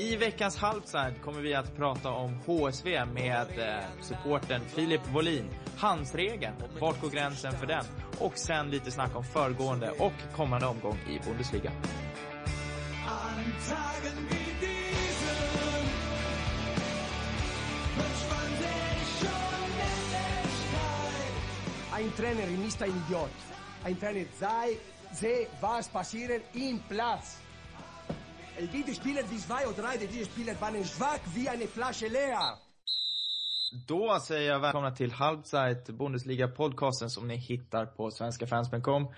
I veckans halvside kommer vi att prata om HSV med eh, supporten Filip Wåhlin. Handsregeln, vart går gränsen för den? Och sen lite snack om föregående och kommande omgång i Bundesliga. Ein Trainer ist ein Idiot. Ein Trainer sei, sehe, was passieren im Platz. Gibt Spieler wie zwei oder drei, die Spieler waren schwach wie eine Flasche leer. Då säger jag välkomna till Halbzeit, Bundesliga-podcasten som ni hittar på svenskafans.com.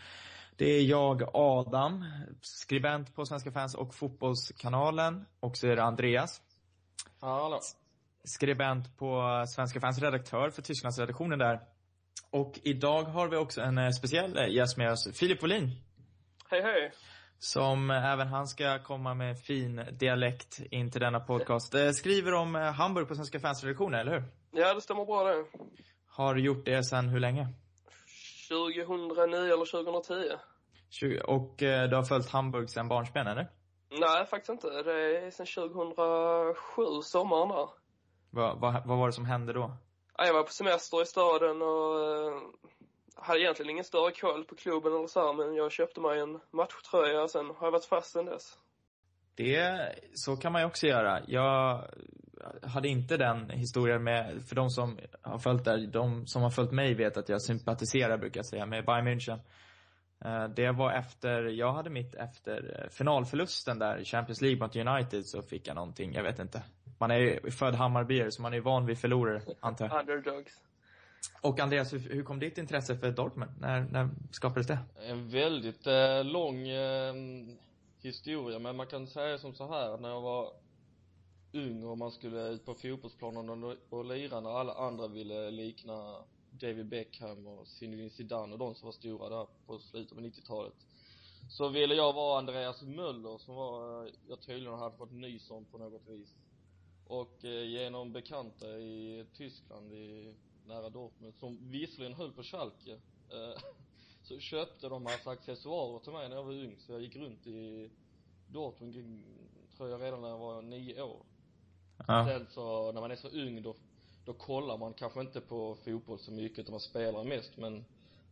Det är jag, Adam, skribent på Svenska fans och Fotbollskanalen. Och så är det Andreas, Hallå. skribent på Svenska fans, redaktör för Tysklandsredaktionen där. Och idag har vi också en eh, speciell eh, gäst med oss, Filip Wåhlin. Hej hej. Som även han ska komma med fin dialekt in till denna podcast. Eh, Skriver om eh, Hamburg på Svenska fans redaktion, eller hur? Ja, det stämmer bra det. Har gjort det sedan hur länge? 2009 eller 2010. 20, och eh, du har följt Hamburg sedan barnsben, eller? Nej, faktiskt inte. Det är sedan 2007, sommaren där. Vad, vad, vad var det som hände då? Ja, Jag var på semester i staden och hade egentligen ingen större koll på klubben eller så här, men jag köpte mig en matchtröja och sen har jag varit fast sedan dess. Det, så kan man ju också göra. Jag hade inte den historien med, för de som har följt där, de som har följt mig vet att jag sympatiserar, brukar jag säga, med Bayern München. Eh, Det var efter, jag hade mitt efter finalförlusten där i Champions League mot United så fick jag någonting, jag vet inte. Man är ju född Hammarbyare så man är ju van vid förlorare, antar jag. Underdogs. Och Andreas, hur, hur kom ditt intresse för Dortmund? När, när skapades det? En väldigt eh, lång eh, historia, men man kan säga som så här, när jag var ung och man skulle ut på fotbollsplanen och, och lira när alla andra ville likna David Beckham och Zinedine Zidane och de som var stora där på slutet av 90-talet så ville jag vara Andreas Möller som var, eh, jag tydligen hade fått nys om på något vis och eh, genom bekanta i Tyskland i nära Dortmund som visserligen höll på Schalke eh, så köpte de massa accessoarer till mig när jag var ung. Så jag gick runt i Dortmund tror jag redan när jag var nio år. Ja. sen så när man är så ung då då kollar man kanske inte på fotboll så mycket utan man spelar mest. Men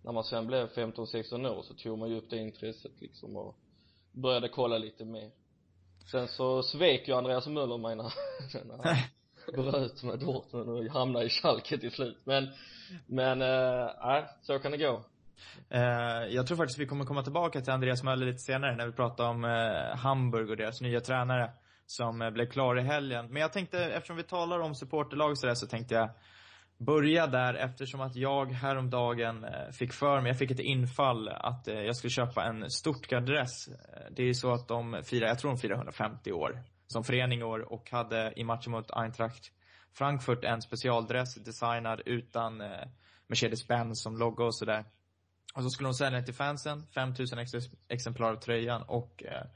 när man sen blev 15-16 år så tog man ju upp det intresset liksom och började kolla lite mer. Sen så svek ju Andreas Möller mig när, när bröt med Dortmund och hamnade i Schalke till slut men men äh, nej så kan det gå eh, jag tror faktiskt vi kommer komma tillbaka till Andreas Möller lite senare när vi pratar om eh, Hamburg och deras nya tränare som blev klar i helgen. Men jag tänkte, eftersom vi talar om supporterlag och sådär, så tänkte jag börja där eftersom att jag häromdagen eh, fick för mig, jag fick ett infall att eh, jag skulle köpa en Stuttgart-dress. Eh, det är ju så att de firar, jag tror de firar 150 år som förening i år och hade i matchen mot Eintracht Frankfurt en specialdress designad utan Mercedes-Benz som logga och sådär. Och så skulle de sälja den till fansen, 5000 ex exemplar av tröjan och eh,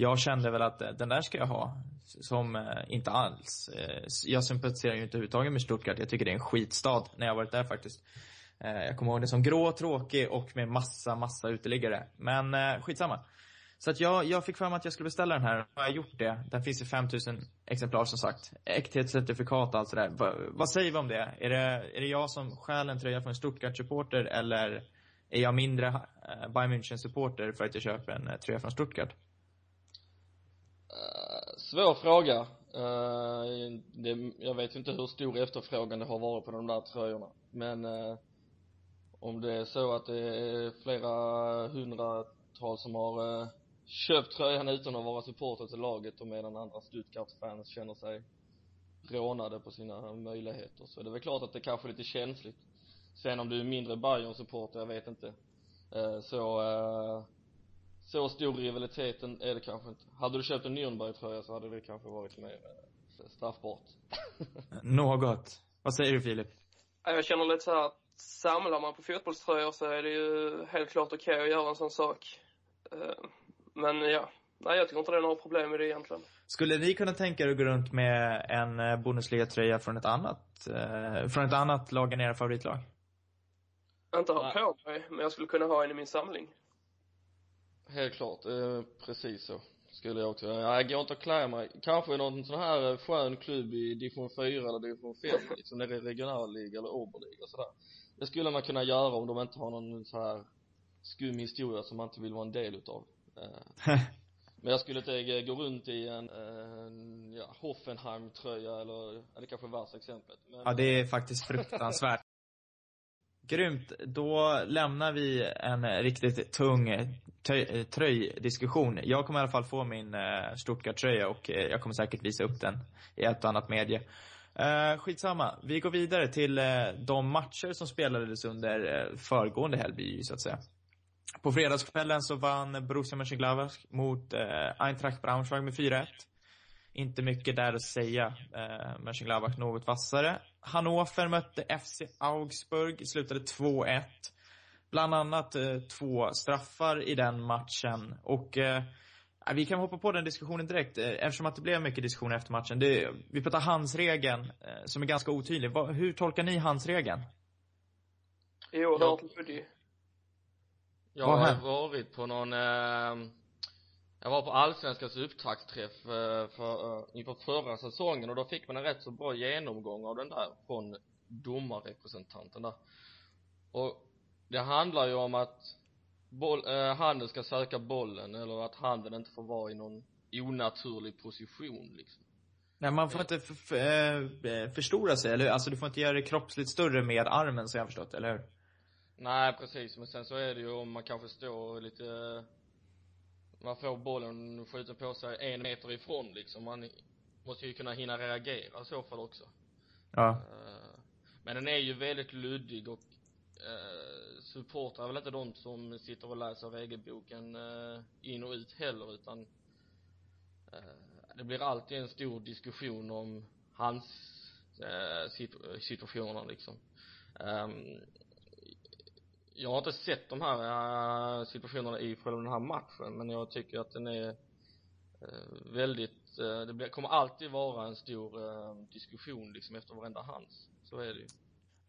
jag kände väl att eh, den där ska jag ha. Som eh, inte alls. Eh, jag sympatiserar ju inte överhuvudtaget med Stuttgart. Jag tycker det är en skitstad när jag har varit där faktiskt. Eh, jag kommer ihåg det som grå, tråkig och med massa, massa uteliggare. Men eh, skitsamma. Så att jag, jag fick för mig att jag skulle beställa den här. Jag har gjort det. Den finns i 5000 exemplar som sagt. Äkthetscertifikat och allt sådär. Va, vad säger vi om det? Är det, är det jag som stjäl en tröja från en Stuttgart-supporter eller är jag mindre eh, Bayern München-supporter för att jag köper en eh, tröja från Stuttgart? Svår fråga. Eh, det, jag vet ju inte hur stor efterfrågan det har varit på de där tröjorna. Men eh, om det är så att det är flera hundratal som har eh, köpt tröjan utan att vara supporter till laget och medan andra Stuttgart-fans känner sig rånade på sina möjligheter så det är väl klart att det kanske är lite känsligt. Sen om du är mindre Bayern-supporter, jag vet inte. Eh, så eh, så stor rivaliteten är det kanske inte. Hade du köpt en Nürnberg-tröja så hade det kanske varit mer eh, straffbart. Något. Vad säger du Filip? Ja, Jag känner lite så här att samlar man på fotbollströjor så är det ju helt klart okej att göra en sån sak. Eh, Men ja, nej jag tycker inte det är några problem med det egentligen. Skulle ni kunna tänka er att gå runt med en eh, Bundesliga-tröja från ett annat, från ett annat lag än era favoritlag? Inte ha på mig, men jag skulle kunna ha en i min samling. Helt klart, eh, precis så. Skulle jag också Ja, jag går inte och klär mig. Kanske i någon sån här eh, skön klubb i division 4 eller division 5 liksom, nere i regionalliga eller oberliga och sådär. Det skulle man kunna göra om de inte har någon så här skum historia som man inte vill vara en del utav. Eh, Men jag skulle inte eh, gå runt i en, en ja, Hoffenheim-tröja eller, det kanske är värsta exemplet. Men, Ja, det är faktiskt fruktansvärt. Grymt. Då lämnar vi en riktigt tung tröjdiskussion. Jag kommer i alla fall få min eh, Stuttgart-tröja och eh, jag kommer säkert visa upp den i ett och annat medie. Eh, skitsamma. Vi går vidare till eh, de matcher som spelades under eh, föregående helg, så att säga. På fredagskvällen så vann Borussia Mönchengladbach mot eh, Eintracht Braunschweig med 4-1. Inte mycket där att säga. Eh, Mönchengladbach något vassare. Hannover mötte FC Augsburg, slutade 2-1. Bland annat eh, två straffar i den matchen. Och eh, vi kan hoppa på den diskussionen direkt eh, eftersom att det blev mycket diskussion efter matchen. Det, vi pratar handsregeln eh, som är ganska otydlig. Vad, hur tolkar ni handsregeln? Luddig. Jag Vad har varit på någon, eh, jag var på allsvenskans upptaktsträff eh, för, eh, inför förra säsongen och då fick man en rätt så bra genomgång av den där från domarrepresentanten där. Och det handlar ju om att boll, eh, handen ska söka bollen eller att handen inte får vara i någon onaturlig position liksom. Nej, man får inte f- f- eh, förstora sig, eller hur? Alltså du får inte göra det kroppsligt större med armen, så jag har förstått, eller hur? Nej precis, men sen så är det ju om man kanske står lite man får bollen skjuten på sig en meter ifrån liksom, man måste ju kunna hinna reagera i så fall också. Ja. Eh, Men den är ju väldigt luddig och eh, supportrar väl inte de som sitter och läser regelboken eh, in och ut heller utan eh, det blir alltid en stor diskussion om hans eh, situ- situationer liksom. Ehm, jag har inte sett de här eh, situationerna i själva den här matchen men jag tycker att den är eh, väldigt, eh, det kommer alltid vara en stor diskussion liksom efter varenda hands. Så är det ju.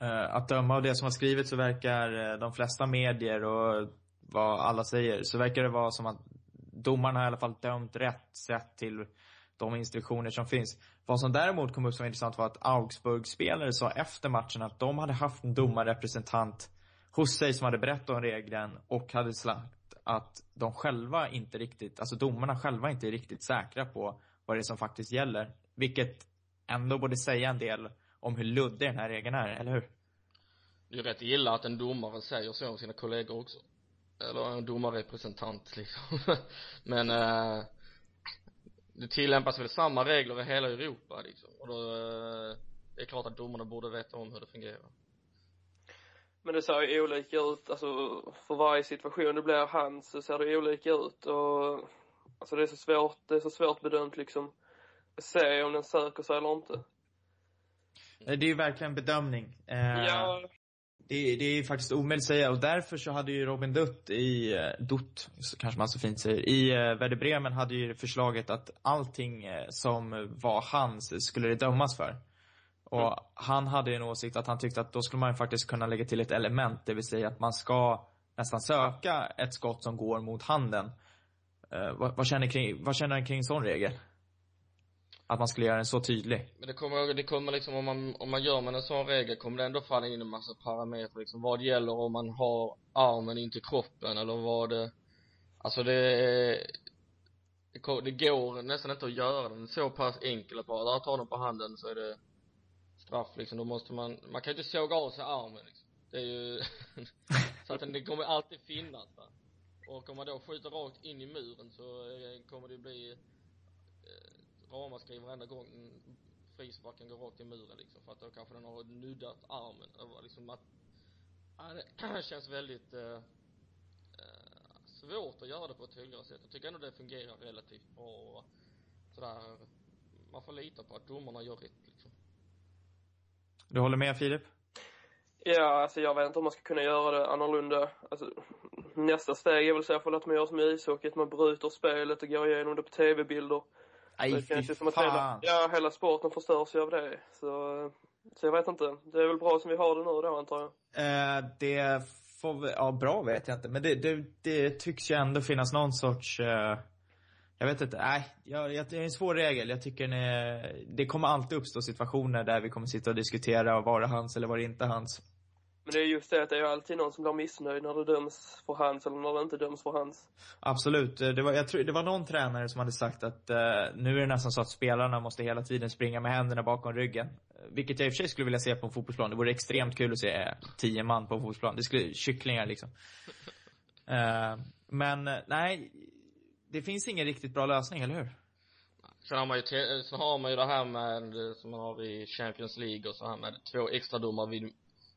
Eh, Att döma av det som har skrivits så verkar de flesta medier och vad alla säger, så verkar det vara som att domarna har i alla fall dömt rätt sett till de instruktioner som finns. Vad som däremot kom upp som var intressant var att Augsburg-spelare sa efter matchen att de hade haft en domarrepresentant hos sig som hade berättat om regeln och hade sagt att de själva inte riktigt, alltså domarna själva inte är riktigt säkra på vad det är som faktiskt gäller. Vilket ändå borde säga en del om hur luddig den här regeln är, eller hur? Det är ju rätt illa att en domare säger så om sina kollegor också. Eller en domarrepresentant liksom. Men eh, det tillämpas väl samma regler i hela Europa liksom. Och då, eh, det är klart att domarna borde veta om hur det fungerar. Men det ser ju olika ut, alltså för varje situation det blir hans så ser det olika ut och alltså det är så svårt, det är så svårt bedömt liksom se om den söker sig eller inte. Det är ju verkligen bedömning. Eh, Ja, det, det är ju faktiskt omöjligt att säga och därför så hade ju Robin Dutt i, eh, Dutt, kanske man så fint säger, i eh, Werder Bremen hade ju förslaget att allting eh, som var hans skulle det dömas för. Och han hade ju en åsikt att han tyckte att då skulle man faktiskt kunna lägga till ett element, det vill säga att man ska nästan söka ett skott som går mot handen. Eh, vad, vad, känner kring, vad känner han kring sån regel? Att man skulle göra den så tydlig? Men det kommer, det kommer liksom om man, om man gör med en sån regel kommer det ändå falla in en massa parametrar liksom. Vad gäller om man har armen in till kroppen eller vad det, alltså det, det, ko- det går nästan inte att göra den så pass enkel att bara, där tar den på handen så är det straff liksom. Då måste man, man kan ju inte såga av sig armen liksom. Det är ju, så att den, det kommer alltid finnas va. Och om man då skjuter rakt in i muren så eh, kommer det bli eh, ramaskri varenda gång frisparken går rakt i muren liksom för att då kanske den har nuddat armen över liksom att ja, det känns väldigt eh, eh, svårt att göra det på ett tydligare sätt. Jag tycker ändå det fungerar relativt bra och sådär man får lita på att domarna gör rätt liksom. Du håller med Filip? ja alltså jag vet inte om man ska kunna göra det annorlunda. Alltså, nästa steg är väl så fall att man gör som i ishockey, att man bryter spelet och går igenom det på tv-bilder. Det fy att hela, fan. ja, hela sporten förstörs ju av det. Så, så jag vet inte. Det är väl bra som vi har det nu då antar jag. Eh, det får vi, ja bra vet jag inte, men det, det, det tycks ju ändå finnas någon sorts, eh, Jag vet inte, nej. Jag, jag, det är en svår regel. Jag tycker är, det kommer alltid uppstå situationer där vi kommer sitta och diskutera, var det hans eller var det inte hans? Men det är just det att det är alltid någon som blir missnöjd när det döms för hands eller när det inte döms för hands. Absolut. Det var, jag tror, det var någon tränare som hade sagt att eh, nu är det nästan så att spelarna måste hela tiden springa med händerna bakom ryggen. Vilket jag i och för sig skulle vilja se på en fotbollsplan. Det vore extremt kul att se eh, tio man på en fotbollsplan. Det skulle, kycklingar liksom. Eh, men nej, det finns ingen riktigt bra lösning, eller hur? Sen har man ju, sen har man ju det här med, som man har i Champions League och så här med två extra domare vid,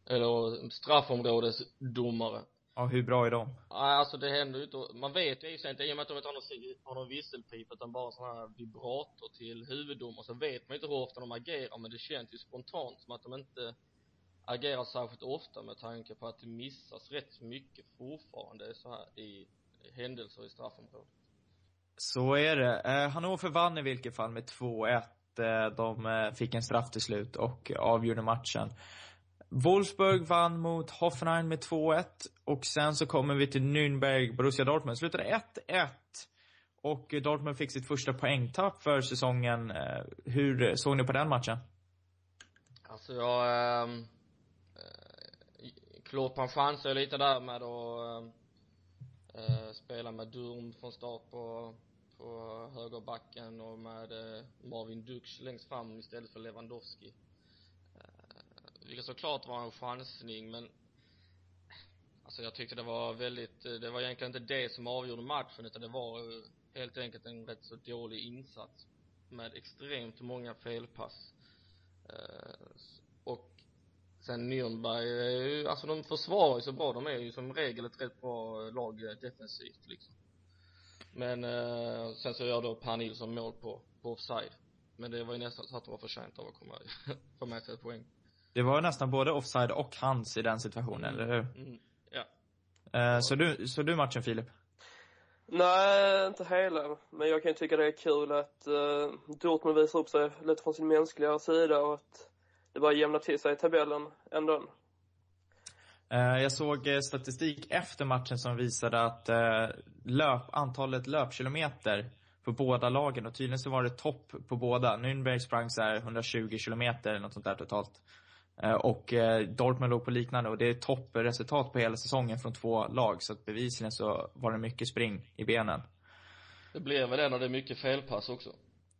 eller straffområdesdomare. Ja, hur bra är de? Nej, alltså det händer ju inte, man vet ju inte, i och med att de inte har någon, har någon visselpipa utan bara sån här vibrator till huvuddomare så vet man inte hur ofta de agerar men det känns ju spontant som att de inte agerar särskilt ofta med tanke på att det missas rätt mycket fortfarande så här i händelser i straffområdet. Så är det. Eh, Hannover vann i vilket fall med 2-1. Eh, de eh, fick en straff till slut och avgjorde matchen. Wolfsburg vann mot Hoffenheim med 2-1 och sen så kommer vi till Nürnberg, Borussia Dortmund. Slutade 1-1. Och Dortmund fick sitt första poängtapp för säsongen. Eh, Hur såg ni på den matchen? Alltså jag, ehm, Eh, Claude Klopp är ju lite där med att ehm, Eh, spela med Durm från start på, på högerbacken och med eh, Marvin Dux längst fram istället för Lewandowski. Eh, vilket såklart var en chansning men alltså jag tyckte det var väldigt, eh, det var egentligen inte det som avgjorde matchen utan det var eh, helt enkelt en rätt så dålig insats med extremt många felpass. Eh, och sen Nürnberg ju, alltså de försvarar ju så bra, de är ju som regel ett rätt bra lag eh, defensivt liksom. Men eh, sen så gör då Per Nilsson mål på, på offside. Men det var ju nästan så att de var förtjänta av att komma, få med sig ett poäng. Det var nästan både offside och hands i den situationen, eller hur? Mm, ja. Eh, Så du, så du matchen Filip? Nej, inte hela. Men jag kan ju tycka det är kul att uh, Dortmund visar upp sig lite från sin mänskliga sida och att det bara jämnar till sig i tabellen ändå. Eh, Jag såg eh, statistik efter matchen som visade att eh, löp, antalet löpkilometer på båda lagen och tydligen så var det topp på båda. Nürnberg sprang så här 120 kilometer eller något sånt där totalt. Och Dortmund låg på liknande och det är toppresultat på hela säsongen från två lag. Så att bevisligen så var det mycket spring i benen. Det blev väl ändå det är mycket felpass också.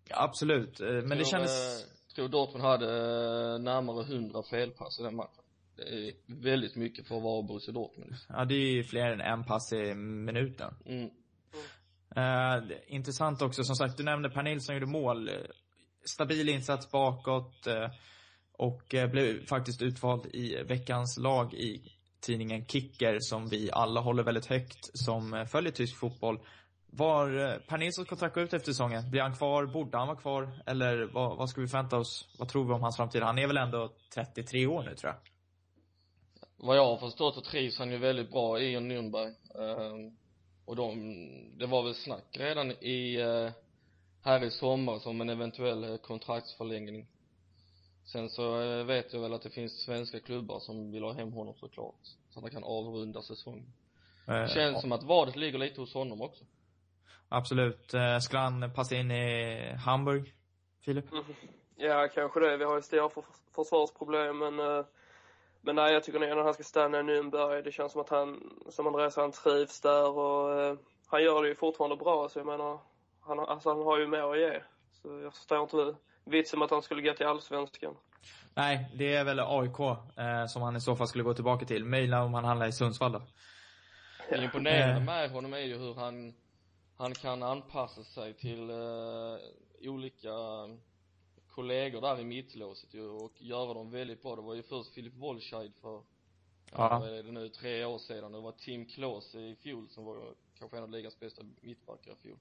Ja, absolut, men det kändes... eh, tror Dortmund hade eh, närmare 100 felpass i den matchen. Det är väldigt mycket för att vara Borussia Dortmund. Ja, det är ju fler än en pass i minuten. Mm. Är intressant också, som sagt, du nämnde Per Nilsson gjorde mål. Stabil insats bakåt eh, och blev faktiskt utvald i veckans lag i tidningen Kicker som vi alla håller väldigt högt som följer tysk fotboll. Var eh, Per Nilssons kontrakt går ut efter säsongen? Blir han kvar? Borde han vara kvar? Eller vad, vad ska vi förvänta oss? Vad tror vi om hans framtid? Han är väl ändå 33 år nu tror jag. Vad jag har förstått så trivs han ju väldigt bra i Nürnberg. Ehm, och de, det var väl snack redan i, eh, här i sommar som en eventuell eh, kontraktsförlängning. Sen så vet jag väl att det finns svenska klubbar som vill ha hem honom såklart. Så att han kan avrunda säsongen. Det känns som att vadet ligger lite hos honom också. Absolut. Eh, Skulle han passa in i Hamburg, Filip? Ja, kanske det. Vi har ju stora för försvarsproblem, men, eh, men nej, jag tycker nog att han ska stanna i Nürnberg. Det känns som att han, som Andreas, han trivs där och eh, han gör det ju fortfarande bra, så jag menar, han, har- alltså, han har ju mer att ge. Så jag förstår inte vitsen med att han skulle gå till allsvenskan. Nej, det är väl AIK eh, som han i så fall skulle gå tillbaka till. Möjligen om han handlar i Sundsvall då. Det imponerande med honom är ju hur han, han kan anpassa sig till eh, olika kollegor där i mittlåset ju och göra dem väldigt bra. Det var ju först Filip Wolscheid för, Ja. vad är det nu, tre år sedan. Det var Tim Klose i fjol som var kanske en av ligans bästa mittbackar i fjol.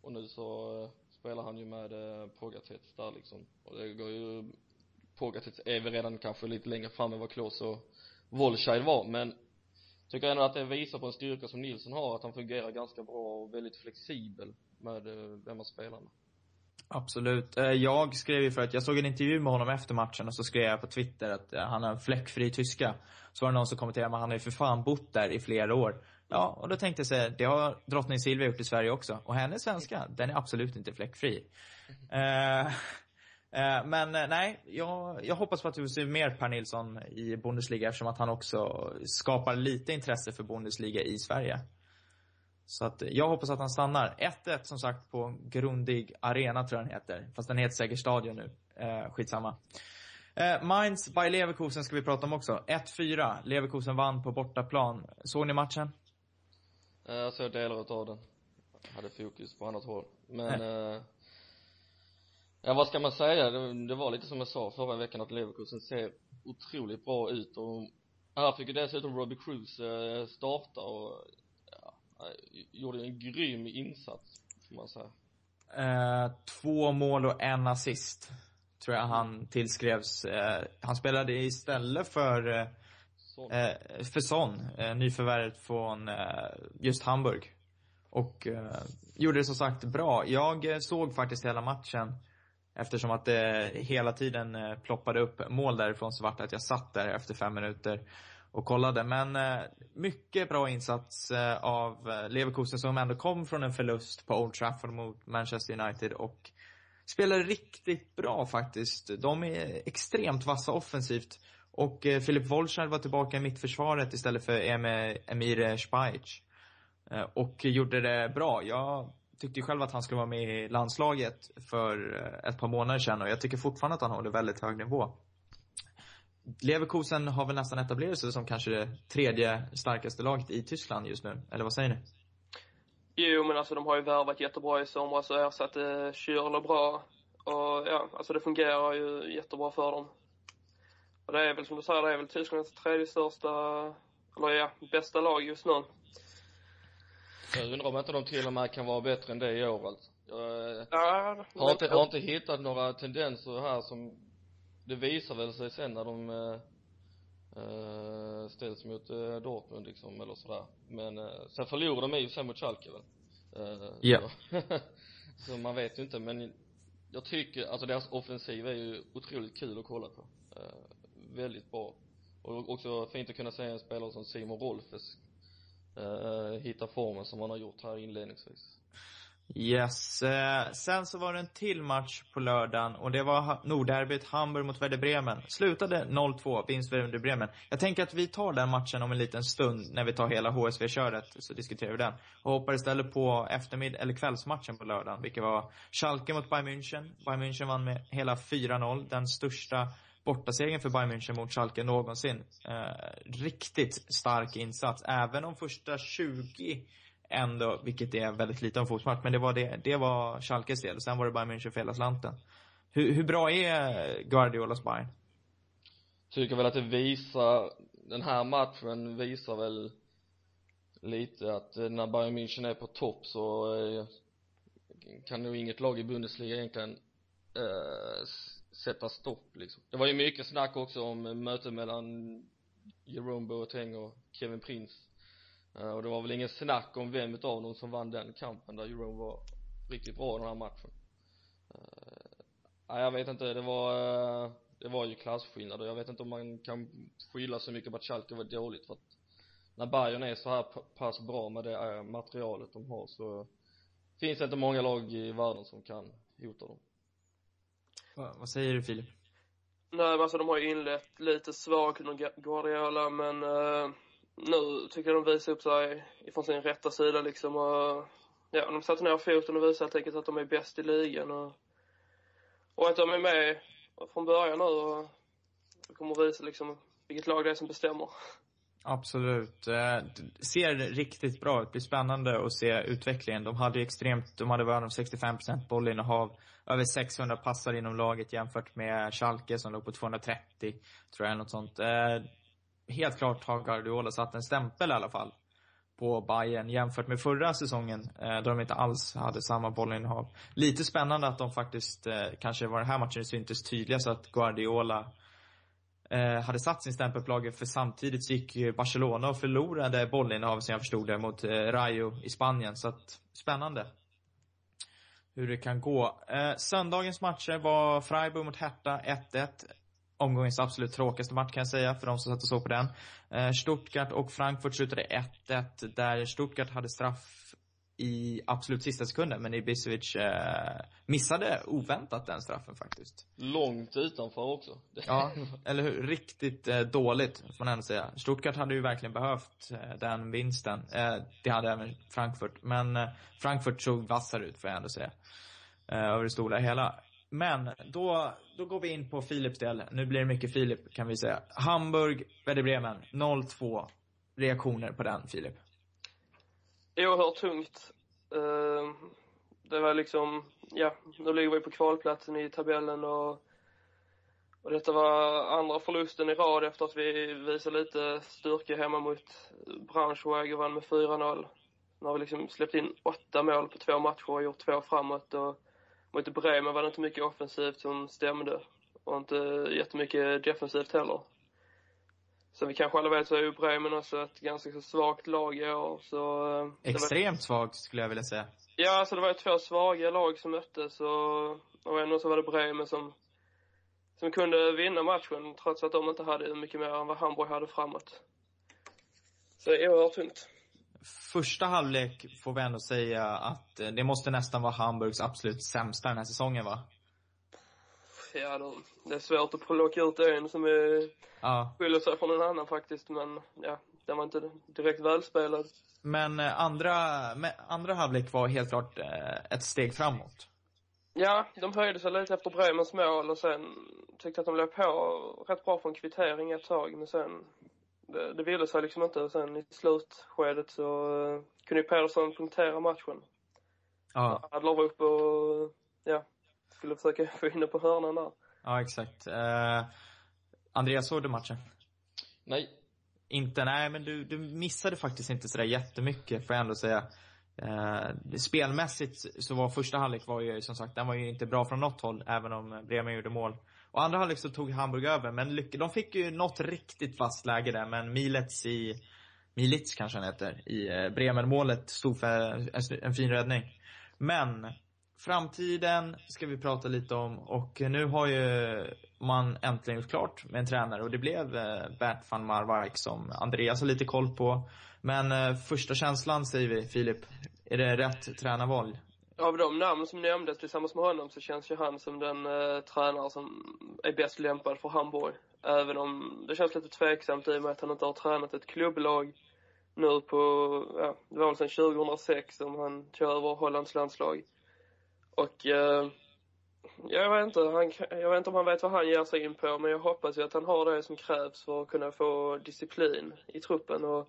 Och nu så eh, spelar han ju med eh, Pogatetz där liksom. Och det går ju, Pogatetz är väl redan kanske lite längre fram än vad Klose och Wolscheid var, men tycker ändå att det visar på en styrka som Nilsson har, att han fungerar ganska bra och väldigt flexibel med eh, vem man spelar med. Absolut. Eh, Jag skrev ju för att jag såg en intervju med honom efter matchen och så skrev jag på Twitter att eh, han har en fläckfri tyska. Så var det någon som kommenterade, men han har ju för fan bott där i flera år. Ja, och då tänkte jag säga, det har drottning Silvia gjort i Sverige också. Och hennes svenska, den är absolut inte fläckfri. Eh, men eh, nej, jag, jag hoppas på att vi får se mer Per Nilsson i Bundesliga eftersom att han också skapar lite intresse för Bundesliga i Sverige. Så att eh, jag hoppas att han stannar. 1-1 som sagt på Grundig Arena tror jag den heter. Fast den heter säkert Stadion nu. Eh, skitsamma. Eh, Mainz by Leverkusen ska vi prata om också. 1-4. Leverkusen vann på bortaplan. Såg ni matchen? Eh, Jag såg delar utav den. Jag hade fokus på annat håll. Men, eh, ja vad ska man säga? Det, det var lite som jag sa förra veckan att Leverkusen ser otroligt bra ut och här fick ju dessutom Robbie Cruz eh, starta och ja, eh, gjorde en grym insats, får man säga. Eh, två mål och en assist. Tror jag han tillskrevs. Eh, han spelade istället för, eh, Så, eh, för Son, nyförvärvet från just Hamburg. Och eh, gjorde det som sagt bra. Jag såg faktiskt hela matchen. Eftersom att det hela tiden eh, ploppade upp mål därifrån så vart det att jag satt där efter fem minuter och kollade. Men eh, mycket bra insats av Leverkusen som ändå kom från en förlust på Old Trafford mot Manchester United och spelar riktigt bra faktiskt. De är extremt vassa offensivt. Och Filip Wolschard var tillbaka i mittförsvaret istället för Emir Spajic. Och gjorde det bra. Jag tyckte ju själv att han skulle vara med i landslaget för eh, ett par månader sedan och jag tycker fortfarande att han håller väldigt hög nivå. Leverkusen har väl nästan etablerat sig som kanske det tredje starkaste laget i Tyskland just nu. Eller vad säger ni? Jo, men alltså de har ju värvat jättebra i somras och ersatte eh, Schürrle bra. Och ja, alltså det fungerar ju jättebra för dem. Och det är väl som du säger, det är väl Tysklands tredje största, eller ja, bästa lag just nu jag undrar om inte de till och med kan vara bättre än det i år alltså. Jag eh, Ja, har inte, har inte hittat några tendenser här som det visar väl sig sen när de eh, eh, ställs mot eh, Dortmund liksom eller sådär. Men eh, sen förlorade de i och för sig mot Schalke väl? Eh, Ja. så, så man vet ju inte men jag tycker, alltså deras offensiv är ju otroligt kul att kolla på. Eh, väldigt bra. Och också fint att kunna se en spelare som Simon Rolfes eh, hitta formen som han har gjort här inledningsvis Yes. Eh, sen så var det en till match på lördagen och det var Nordderbyt Hamburg mot Werder Bremen. Slutade 0-2, vinst Werder Bremen. Jag tänker att vi tar den matchen om en liten stund när vi tar hela HSV-köret, så diskuterar vi den. Och hoppar istället på eftermiddag eller kvällsmatchen på lördagen, vilket var Schalke mot Bayern München. Bayern München vann med hela 4-0, den största bortasegern för Bayern München mot Schalke någonsin. Eh, riktigt stark insats, även om första 20 ändå, vilket är väldigt lite av fotbollsmatch, men det var det, det var Schalkes del. Och sen var det Bayern München för hela slanten. Hur, hur bra är Guardiolas Bayern? tycker väl att det visar, den här matchen visar väl lite att när Bayern München är på topp så eh, kan nog inget lag i Bundesliga egentligen eh, sätta stopp liksom. Det var ju mycket snack också om eh, mötet mellan Jerome Boateng och Kevin Prince eh, och det var väl ingen snack om vem utav dem som vann den kampen där Jerome var riktigt bra i den här matchen eh, nej jag vet inte, det var eh, det var ju klasskillnader. Jag vet inte om man kan skylla så mycket på att Schalke var dåligt för att när Bayern är så här pass bra med det eh, materialet de har så finns det inte många lag i världen som kan hota dem. Va, vad säger du Filip? Nej, men alltså de har ju inlett lite svagt under Guardiola, men eh, nu tycker jag de visar upp sig ifrån sin rätta sida liksom och ja, de satte ner foten och visade helt enkelt att de är bäst i ligan och, och att de är med från början nu och kommer att visa liksom vilket lag det är som bestämmer. Absolut. Eh, det ser riktigt bra ut. Det blir spännande att se utvecklingen. De hade ju extremt, de hade världens 65% bollinnehav. Över 600 passar inom laget jämfört med Schalke som låg på 230, tror jag, något sånt. Eh, helt klart har Guardiola satt en stämpel i alla fall på Bayern jämfört med förra säsongen eh, då de inte alls hade samma bollinnehav. Lite spännande att de faktiskt, eh, kanske var den här matchen syntes tydligast att Guardiola Eh, hade satt sin stämpel på laget för samtidigt så gick Barcelona och förlorade bollinnehavet, som jag förstod det mot eh, Rayo i Spanien. Så att, spännande. Hur det kan gå. Eh, söndagens matcher var Freiburg mot Hertha 1-1. omgångens absolut tråkigaste match kan jag säga, för de som satt och såg på den. Eh, Stuttgart och Frankfurt slutade 1-1, där Stuttgart hade straff i absolut sista sekunden, men Ibisevic eh, missade oväntat den straffen faktiskt. Långt utanför också. Ja, eller hur? Riktigt eh, dåligt, får man ändå säga. Stuttgart hade ju verkligen behövt eh, den vinsten. Eh, det hade även Frankfurt. Men eh, Frankfurt såg vassare ut, får jag ändå säga. Eh, över det stora hela. Men då, då går vi in på Philips del. Nu blir det mycket Filip, kan vi säga. Hamburg, Werder Bremen, 0-2. Reaktioner på den, Filip? Oerhört tungt. Ehm, det var liksom, ja, nu ligger vi på kvalplatsen i tabellen och, och detta var andra förlusten i rad efter att vi visade lite styrka hemma mot Braunschweig och vann med 4-0. Nu har vi liksom släppt in åtta mål på två matcher och gjort två framåt och mot Bremen var det inte mycket offensivt som stämde och inte jättemycket defensivt heller. Som vi kanske alla vet så är ju Bremen också ett ganska så svagt lag i år så... eh, det var- Extremt svagt, skulle jag vilja säga. Ja, alltså det var ju två svaga lag som möttes och, och ändå så var det Bremen som, som kunde vinna matchen trots att de inte hade mycket mer än vad Hamburg hade framåt. Så det är oerhört tungt. Första halvlek får vi ändå säga att eh, det måste nästan vara Hamburgs absolut sämsta den här säsongen, va? Ja, de, det är svårt att plocka ut en som är, Ja. skiljer sig från en annan faktiskt, men ja, den var inte direkt välspelad. Men eh, andra, andra halvlek var helt klart eh, ett steg framåt. Ja, de höjde sig lite efter Bremens mål och sen tyckte att de låg på rätt bra från kvittering ett tag, men sen det, det ville sig liksom inte. Och sen i slutskedet så uh, kunde ju Pedersen punktera matchen. Ja, Adler var uppe och, ja, skulle försöka få in på hörnan där. ja exakt. Eh, Andreas, såg du matchen? Nej. Inte? Nej, men du, du missade faktiskt inte sådär jättemycket, får jag ändå säga. Eh, spelmässigt så var första halvlek var ju som sagt, den var ju inte bra från något håll, även om Bremen gjorde mål. Och andra halvlek så tog Hamburg över, men lyck- de fick ju något riktigt fast läge där, men Milets i, Milits kanske han heter, i eh, Bremen-målet stod för en, en fin räddning. Men, framtiden ska vi prata lite om och nu har ju man äntligen gjort klart med en tränare och det blev eh, Bert van Marwijk som Andreas har lite koll på. Men eh, första känslan säger vi, Filip. Är det rätt tränarval? Av de namn som nämndes tillsammans med honom så känns ju han som den eh, tränare som är bäst lämpad för Hamburg. Även om det känns lite tveksamt i och med att han inte har tränat ett klubblag nu på, ja, det var väl sedan 2006 som han tog över Hollands landslag. Och eh, jag vet inte, han, jag vet inte om han vet vad han ger sig in på men jag hoppas ju att han har det som krävs för att kunna få disciplin i truppen och,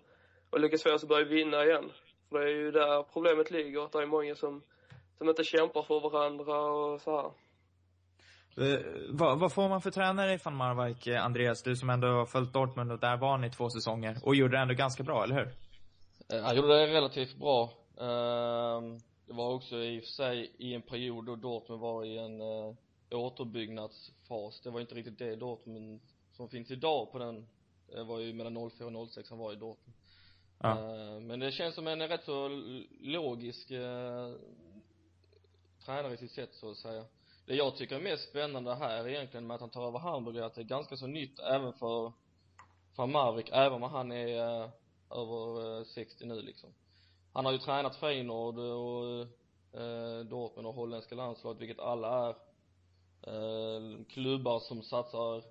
och lyckas få oss att börja vinna igen. För det är ju där problemet ligger, att det är många som som inte kämpar för varandra och så här. Eh, vad, vad får man för tränare i van Marwijk, eh, Andreas? Du som ändå har följt Dortmund och där var ni två säsonger och gjorde det ändå ganska bra, eller hur? Eh, Han gjorde det relativt bra. Ehm, Det var också i och för sig i en period då Dortmund var i en eh, återbyggnadsfas. Det var inte riktigt det Dortmund som finns idag på den, det var ju mellan 04 och 06 han var i Dortmund. Ja. Eh, Men det känns som en rätt så logisk eh, tränare i sitt sätt så att säga. Det jag tycker är mest spännande här egentligen med att han tar över Hamburg är att det är ganska så nytt även för van Marwijk, även om han är eh, över eh, 60 nu liksom. Han har ju tränat Feyenoord och eh, Dortmund och holländska landslaget, vilket alla är eh, klubbar som satsar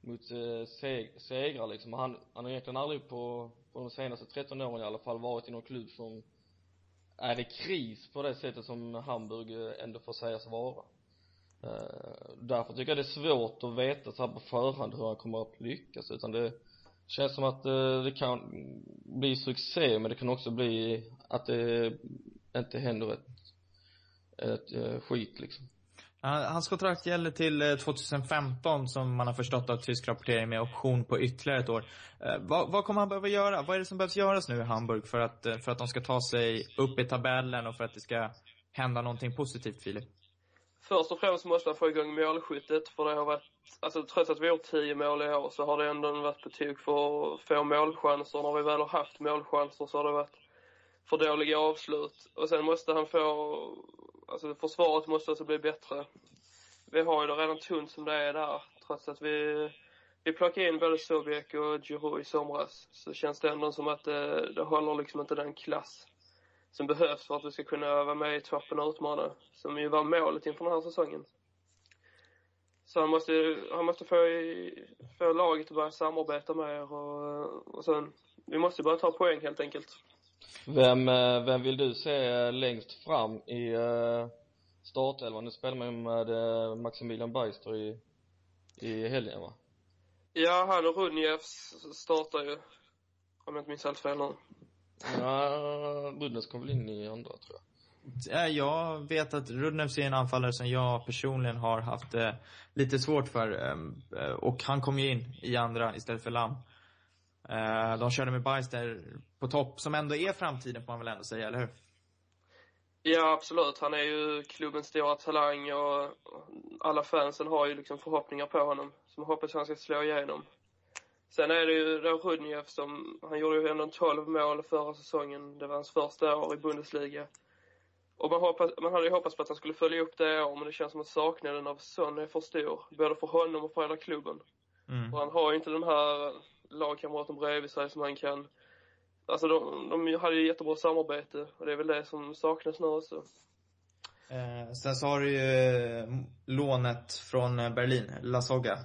mot eh, seg segrar liksom. Han, han har egentligen aldrig på, på de senaste 13 åren i alla fall varit i någon klubb som är i kris på det sättet som Hamburg eh, ändå får sägas vara. Eh, därför tycker jag det är svårt att veta så här på förhand hur han kommer att lyckas utan det känns som att eh, det kan bli succé men det kan också bli att det inte händer ett, ett eh, skit liksom. Hans kontrakt gäller till eh, 2015 som man har förstått av tysk rapportering med option på ytterligare ett år. Eh, vad, vad kommer han behöva göra? Vad är det som behövs göras nu i Hamburg för att, för att de ska ta sig upp i tabellen och för att det ska hända någonting positivt, Filip? Först och främst måste man få igång målskyttet för det har varit, alltså trots att vi har gjort 10 mål i år så har det ändå varit på tok för få målchanser. När vi väl har haft målchanser så har det varit för dåliga avslut. Och sen måste han få, alltså försvaret måste också bli bättre. Vi har ju det redan tunt som det är där, Trots att vi, vi plockade in både Sobiek och Giroud i somras så känns det ändå som att det, det håller liksom inte den klass som behövs för att vi ska kunna vara med i toppen och utmana. Som ju var målet inför den här säsongen. Så han måste, han måste få, få laget att börja samarbeta mer och, och sen, vi måste bara ta poäng helt enkelt. Vem, eh, vem vill du se längst fram i uh, startelvan? Nu spelar man ju med uh, Maximilian Beister i, i helgen va? Ja, han och Runjevs startar ju. Om jag inte minns helt fel nu. Ja, Rudnes kom väl in i andra tror jag. Eh, Jag vet att Rudnevs är en anfallare som jag personligen har haft eh, lite svårt för. ehm, eh, och han kom ju in i andra istället för Lam. Eh, de körde med Bajs där på topp, som ändå är framtiden får man väl ändå säga, eller hur? Ja, absolut. Han är ju klubbens stora talang och alla fansen har ju liksom förhoppningar på honom. Som hoppas att han ska slå igenom. Sen är det ju då Rudnjev som, han gjorde ju ändå 12 mål förra säsongen. Det var hans första år i Bundesliga. Och man, hoppas, man hade ju hoppats på att han skulle följa upp det i år, men det känns som att saknaden av Son är för stor. Både för honom och för hela klubben. Mm. Och han har ju inte den här lagkamraten bredvid sig som han kan... Alltså de, de hade ju jättebra samarbete och det är väl det som saknas nu också. Eh, sen så har du ju eh, lånet från eh, Berlin, Lasogga.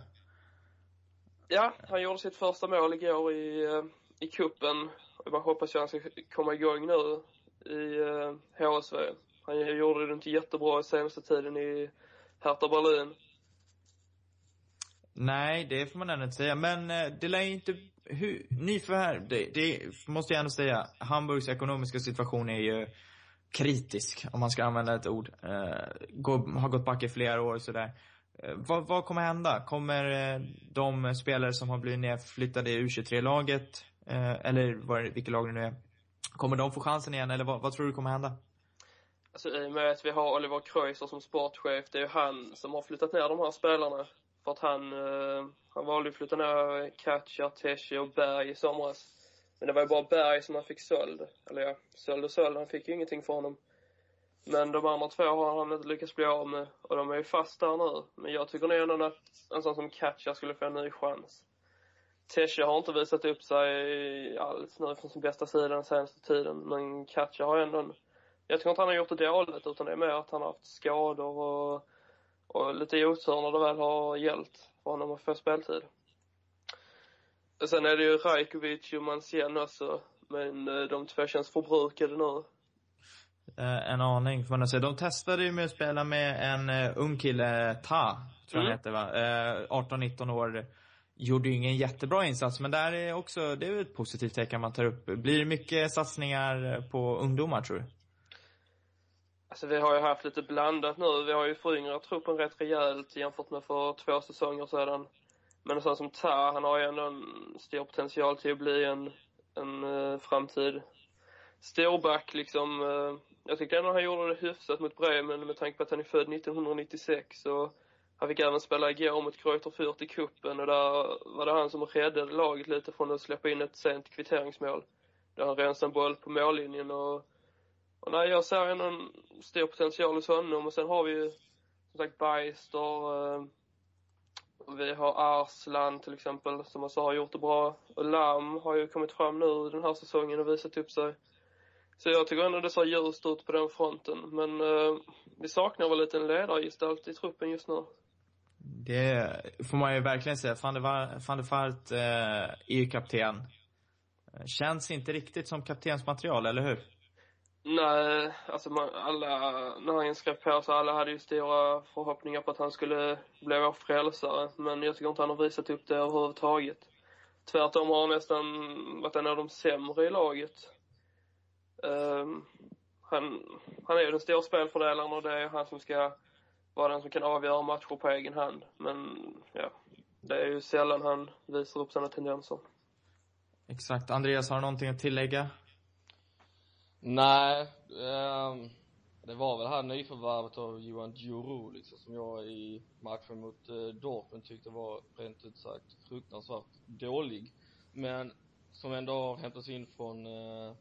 Ja, han gjorde sitt första mål igår i, eh, i kuppen. Jag man hoppas ju att han ska komma igång nu i eh, HSV. Han gjorde det inte jättebra senaste tiden i Hertha Berlin. Nej, det får man ändå inte säga. Men eh, det lär ju inte... Hur, nyförvärv, det, det måste jag ändå säga. Hamburgs ekonomiska situation är ju kritisk, om man ska använda ett ord. Uh, går, har gått back i flera år och sådär. Eh, vad, vad kommer hända? Kommer eh, de spelare som har blivit nedflyttade i U23-laget, eh, eller vad, vilket lag det nu är, kommer de få chansen igen? Eller vad, vad tror du kommer hända? Alltså i och med att vi har Oliver Kreuzer som sportchef, det är ju han som har flyttat ner de här spelarna. För att han, han valde att flytta ner Katja, Teshi och Berg i somras. Men det var ju bara Berg som han fick såld. Eller ja, såld och såld, han fick ju ingenting för honom. Men de andra två har han inte lyckats bli av med och de är ju fast där nu. Men jag tycker nog ändå att en sån som Katja skulle få en ny chans. Tesche har inte visat upp sig alls nu från sin bästa sida den senaste tiden. Men Katja har ändå en jag tycker inte han har gjort det dåligt utan det är mer att han har haft skador och, och lite otur när det väl har gällt för honom att få speltid. Och sen är det ju Rajkovic och Mansien också, men eh, de två känns förbrukade nu. Eh, en aning, får man säga. De testade ju med att spela med en uh, ung kille, Ta, tror jag han Mm. heter va? Eh, 18-19 år. Gjorde ju ingen jättebra insats, men där är också, det är ett positivt tecken man tar upp. Blir det mycket satsningar på ungdomar, tror du? Alltså vi har ju haft lite blandat nu. Vi har ju föryngrat truppen rätt rejält jämfört med för två säsonger sedan. Men en sån som Ta, han har ju ändå en stor potential till att bli en, en uh, framtid storback liksom. eh, jag tyckte ändå han gjorde det hyfsat mot Bremen med tanke på att han är född 1996 och han fick även spela igår mot Kreuter Fürth i cupen och där var det han som räddade laget lite från att släppa in ett sent kvitteringsmål. Där han rensade en boll på mållinjen och och nej, jag ser ändå en stor potential hos honom och sen har vi ju som sagt Beister, eh, och vi har Arslan till exempel som också har gjort det bra. Och Lam har ju kommit fram nu den här säsongen och visat upp sig. Så jag tycker ändå det ser ljust ut på den fronten. Men eh, vi saknar väl lite en ledargestalt i truppen just nu. Det får man ju verkligen säga. Van der, Va- van der Vaart eh, är ju kapten. Känns inte riktigt som kaptensmaterial, eller hur? Nej, alltså man, alla, när han skrev på så alla hade ju stora förhoppningar på att han skulle bli vår frälsare. Men jag tycker inte han har visat upp det överhuvudtaget. Tvärtom har han nästan varit en av de sämre i laget. Ehm, han, han är ju den stora spelfördelaren och det är han som ska vara den som kan avgöra matcher på egen hand. Men ja, det är ju sällan han visar upp sina tendenser. Exakt. Andreas, har du någonting att tillägga? Nej, ehm, det var väl det här nyförvärvet av Johan Djuru liksom som jag i matchen mot eh, Dortmund tyckte var rent ut sagt fruktansvärt dålig. Men som ändå har hämtats in från, eh,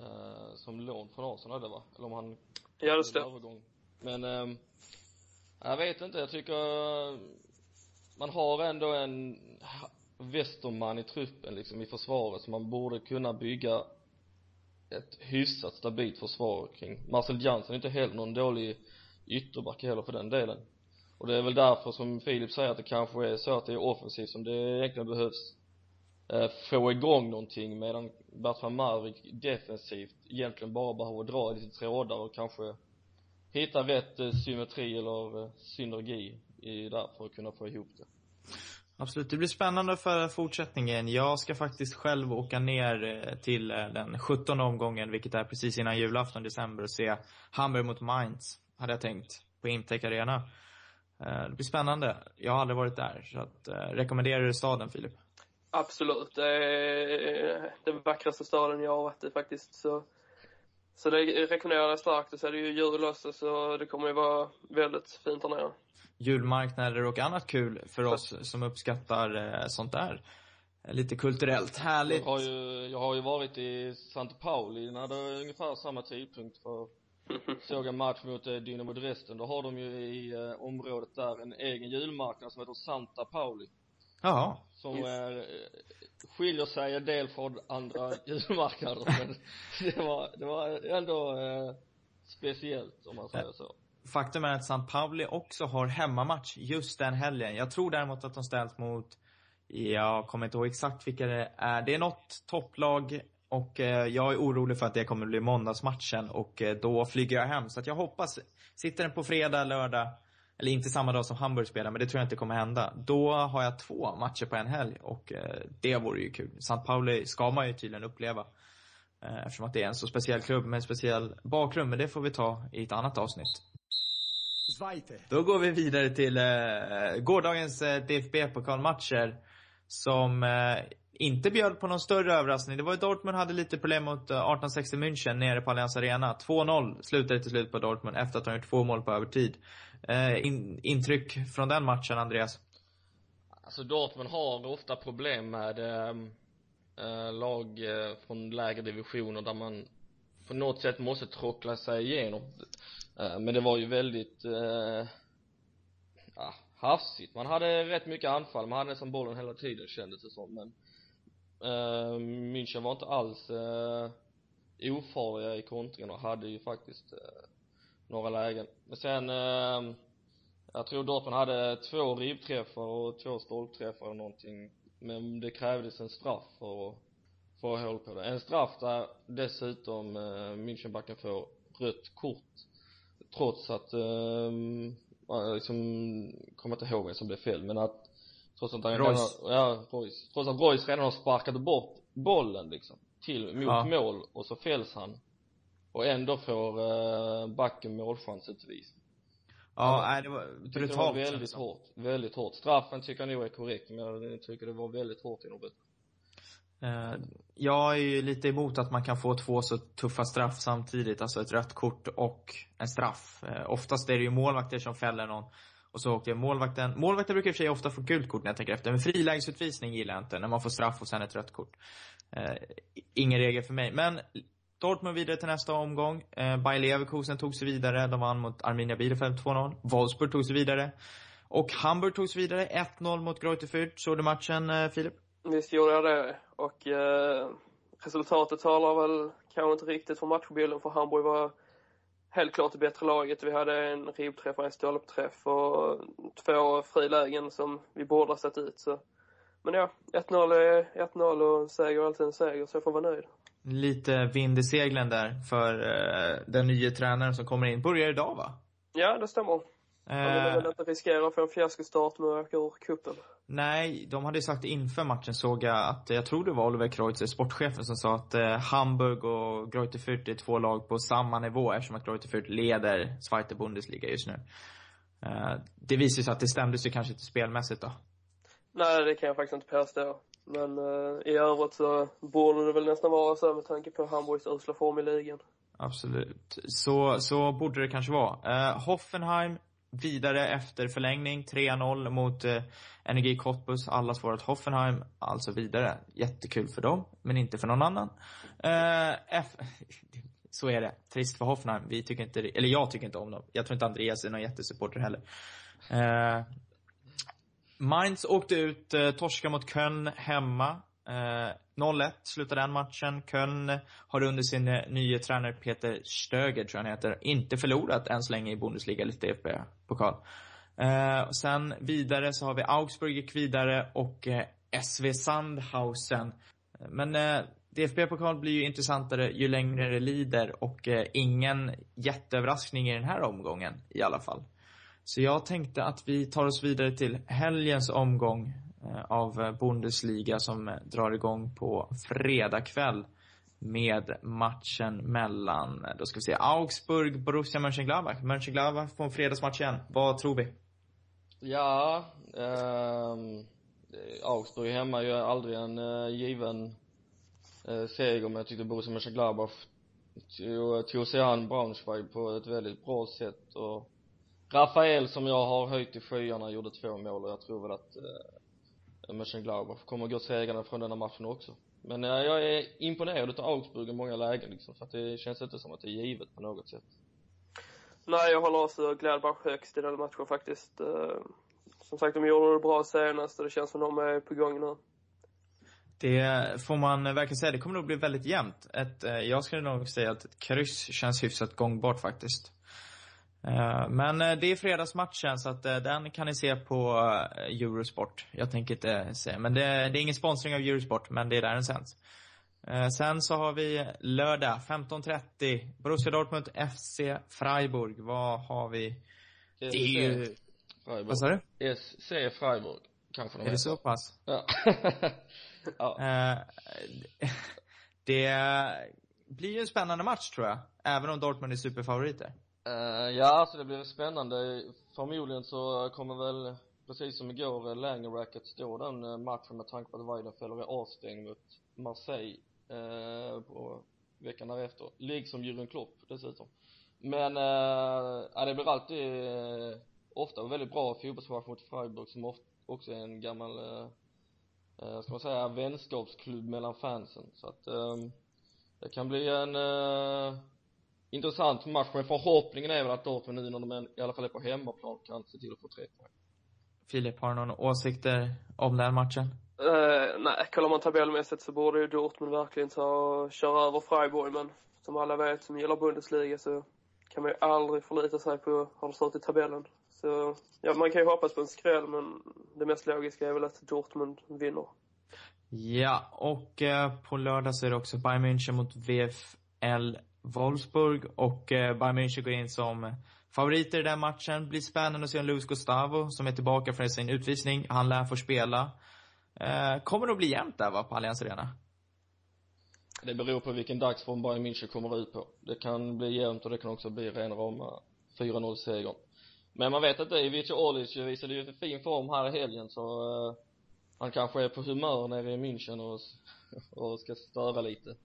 eh, som lån från Arsenal det va? Eller om han Ja, det en stämmer. övergång. Men, ehm, jag vet inte, jag tycker man har ändå en västerman i truppen liksom i försvaret så man borde kunna bygga ett hyfsat stabilt försvar kring Marcel Jansson är inte heller någon dålig ytterback heller för den delen och det är väl därför som Filip säger att det kanske är så att det är offensivt som det egentligen behövs eh, få igång någonting medan Bertram Marvik defensivt egentligen bara behöver dra lite trådar och kanske hitta rätt eh, symmetri eller eh, synergi i där för att kunna få ihop det Absolut, det blir spännande för fortsättningen. Jag ska faktiskt själv åka ner eh, till den 17 omgången, vilket är precis innan julafton, december, och se Hamburg mot Mainz, hade jag tänkt, på Imtech Arena. Det blir spännande. Jag har aldrig varit där, så att, rekommenderar du staden, Filip? Absolut. Det är den vackraste staden jag har varit i faktiskt. Så, så det rekommenderar jag starkt. Och så är det ju jul också, så det kommer ju vara väldigt fint där nere. Julmarknader och annat kul för oss som uppskattar eh, sånt där. Eh, Lite kulturellt. Härligt. Jag har ju, jag har ju varit i Santa Pauli när det är ungefär samma tidpunkt för såg en match mot eh, Dynamo Dresden, då har de ju i eh, området där en egen julmarknad som heter Santa Pauli Ja. som Yes. är, eh, skiljer sig en del från andra julmarknader men det var, det var ändå eh, speciellt om man säger så Faktum är att St. Pauli också har hemmamatch just den helgen. Jag tror däremot att de ställs mot, jag kommer inte ihåg exakt vilka det är. Det är något topplag och eh, jag är orolig för att det kommer bli måndagsmatchen och eh, då flyger jag hem. Så att jag hoppas, sitter den på fredag, lördag, eller inte samma dag som Hamburg spelar, men det tror jag inte kommer hända. Då har jag två matcher på en helg och eh, det vore ju kul. St. Pauli ska man ju tydligen uppleva. Eh, eftersom att det är en så speciell klubb med en speciell bakgrund, men det får vi ta i ett annat avsnitt. Zweite. Då går vi vidare till eh, gårdagens eh, DFB-pokalmatcher. Som eh, inte bjöd på någon större överraskning. Det var ju Dortmund hade lite problem mot eh, 1860 München nere på Allianz Arena. 2-0 slutade till slut på Dortmund efter att de gjort två mål på övertid. Eh, in, intryck från den matchen, Andreas? Alltså Dortmund har ofta problem med eh, eh, lag eh, från lägre divisioner där man på något sätt måste tråckla sig igenom. Eh, men det var ju väldigt eh, ja, hafsigt. Man hade rätt mycket anfall, man hade nästan bollen hela tiden kändes det som. Men eh, München var inte alls eh, ofarliga i kontringen och hade ju faktiskt eh, några lägen. Men sen eh, jag tror Dortmund hade två ribbträffar och två stolpträffar eller någonting. Men det krävdes en straff för att få håll på det. En straff där dessutom eh, Münchenbacken får rött kort. Trots att eh, ja, liksom kommer inte ihåg vem som blev fel men att trots att han redan Royce. har, ja Royce. Trots att Royce redan har sparkat bort bollen liksom till mot Ja. mål och så fälls han och ändå får eh, backen målchansutvisning Ja, nej, det var Tyckte det var brutalt. väldigt hårt, väldigt hårt. Straffen tycker jag nog är korrekt, men jag tycker det var väldigt hårt i Norrbotten. Eh, Jag är ju lite emot att man kan få två så tuffa straff samtidigt, alltså ett rött kort och en straff. Eh, Oftast är det ju målvakter som fäller någon. Och så åkte målvakten, målvakter brukar i och för sig ofta få gult kort när jag tänker efter, men frilägesutvisning gillar jag inte, när man får straff och sen ett rött kort. Eh, ingen regel för mig. Men Dortmund vidare till nästa omgång. Eh, Bayer Leverkusen tog sig vidare, de vann mot Arminia Bielefeld 2-0. Wolfsburg tog sig vidare. Och Hamburg tog sig vidare, 1-0 mot Greuther Fürth. Såg du matchen, eh, Filip? Visst gjorde jag det. Och eh, resultatet talar väl kanske inte riktigt för matchbilden för Hamburg var helt klart det bättre laget. Vi hade en ribbträff och en stolpträff och två frilägen som vi borde ha satt ut. Så. Men ja, 1-0 är 1-0 och en seger är alltid en seger så jag får vara nöjd. Lite vind i seglen där för eh, den nya tränaren som kommer in. Börjar idag va? Ja, det stämmer. Man vill Eh, väl inte riskera att få en fiaskostart med att åka ur cupen. nej, de hade ju sagt inför matchen såg jag att, jag tror det var Oliver Kreutzer, sportchefen, som sa att eh, Hamburg och Greuther Fürth är två lag på samma nivå eftersom att Greuther Fürth leder Zweite Bundesliga just nu. Eh, det visar sig att det stämde sig kanske inte spelmässigt då. Nej, det kan jag faktiskt inte påstå. Men eh, i övrigt så borde det väl nästan vara så med tanke på Hamburgs usla form i ligan. Absolut. Så, så borde det kanske vara. Eh, Hoffenheim vidare efter förlängning. 3-0 mot eh, Energi Cottbus. Alla svarat Hoffenheim, alltså vidare. Jättekul för dem, men inte för någon annan. Eh, F så är det. Trist för Hoffenheim. Vi tycker inte, eller jag tycker inte om dem. Jag tror inte Andreas är någon jättesupporter heller. Eh, Mainz åkte ut, eh, torska mot Köln hemma. Eh, 0-1 slutade den matchen. Köln har under sin nye nya tränare Peter Stöger, tror jag han heter, inte förlorat än så länge i Bundesliga eller DFB-pokal. Eh, sen vidare så har vi Augsburg gick vidare och eh, SV Sandhausen. Men eh, DFB-pokal blir ju intressantare ju längre det lider och eh, ingen jätteöverraskning i den här omgången i alla fall. Så jag tänkte att vi tar oss vidare till helgens omgång eh, av eh, Bundesliga som eh, drar igång på fredag kväll med matchen mellan, då ska vi se, Augsburg, Borussia Mönchengladbach. Mönchengladbach får en fredagsmatch igen. Vad tror vi? Ja, eh, Augsburg hemma är ju aldrig en eh, given eh, seger, men jag tyckte Borussia Mönchengladbach tog, tog sig an Braunschweig på ett väldigt bra sätt och Rafael som jag har höjt i skyarna gjorde två mål och jag tror väl att eh, Mönchengladbach kommer gå segrande från denna matchen också. Men eh, jag är imponerad av Augsburg i många lägen liksom, så att det känns inte som att det är givet på något sätt. Nej, jag håller också Gladbach högst i den matchen faktiskt. Eh, Som sagt, de gjorde det bra senast och det känns som de är på gång nu. Det får man verkligen säga. Det kommer nog bli väldigt jämnt. Ett, eh, jag skulle nog säga att ett kryss känns hyfsat gångbart faktiskt. Eh, Men eh, det är fredagsmatchen så att eh, den kan ni se på Eurosport. Jag tänker inte säga, men det, det är ingen sponsring av Eurosport, men det är där den sänds. Sen så har vi lördag 15.30, Borussia Dortmund FC Freiburg. Vad har vi? Det är ju... Freiburg. Vad sa du? SC Freiburg, kanske de Är det så pass? Ja. ja. Det blir ju en spännande match tror jag. Även om Dortmund är superfavoriter. Eh, ja, alltså det blir spännande. Förmodligen så kommer väl, precis som igår, uh, stå den eh, matchen med tanke på att Weidenfeller är avstängd mot Marseille eh, på veckan därefter. Liksom Jürgen Klopp dessutom. Men, eh, ja det blir alltid, uh, ofta väldigt bra fotbollsmatch mot Freiburg som ofta, också är en gammal, eh, ska man säga, vänskapsklubb mellan fansen. Så att, eh, det kan bli en, eh, intressant match, men förhoppningen är väl att Dortmund nu när de är, i alla fall är på hemmaplan kan se till att få tre poäng. Filip, har du några åsikter om den matchen? Eh, nej, kollar man tabellmässigt så borde ju Dortmund verkligen ta och köra över Freiburg, men som alla vet som gillar Bundesliga så kan man ju aldrig förlita sig på hur det ser ut i tabellen. Så, ja, man kan ju hoppas på en skräll, men det mest logiska är väl att Dortmund vinner. Ja, och eh, på lördag så är det också Bayern München mot VfL Wolfsburg och eh, Bayern München går in som favoriter i den matchen. Blir spännande att se om Luis Gustavo, som är tillbaka från sin utvisning, han lär få spela. Eh, kommer att bli jämnt där va, på Allianz Arena? Det beror på vilken dagsform Bayern München kommer ut på. Det kan bli jämnt och det kan också bli ren rama eh, 4-0 seger. Men man vet inte, Ivica Olic visade ju fin form här i helgen så eh, han kanske är på humör nere i München och, och ska störa lite.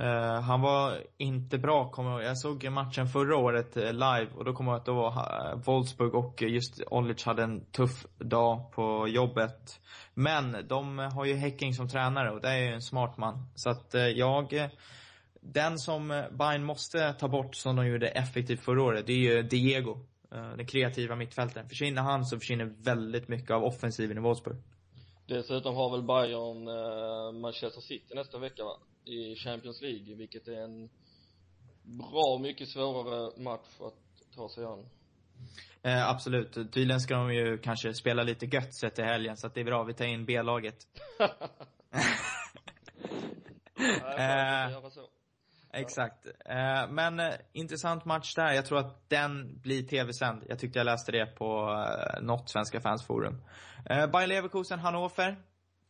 Eh, han var inte bra, kommer jag. Jag såg matchen förra året eh, live och då kommer jag ihåg att då var eh, Wolfsburg och just Olic hade en tuff dag på jobbet. Men de har ju Häcking som tränare och det är ju en smart man. Så att jag, den som Bayern måste ta bort som de gjorde effektivt förra året, det är ju Diego. Den kreativa mittfältaren. Försvinner han så försvinner väldigt mycket av offensiven i Wolfsburg. Dessutom har väl Bayern eh, Manchester City nästa vecka va? I Champions League, vilket är en bra mycket svårare match att ta sig an. Eh, absolut. Tydligen ska de ju kanske spela lite gött sett i helgen, så att det är bra. Vi tar in B-laget. Nej, Eh. göra så. Exakt. Eh, men eh, intressant match där. Jag tror att den blir tv-sänd. Jag tyckte jag läste det på eh, något Svenska fansforum. Eh, Bayer Leverkusen, Hannover.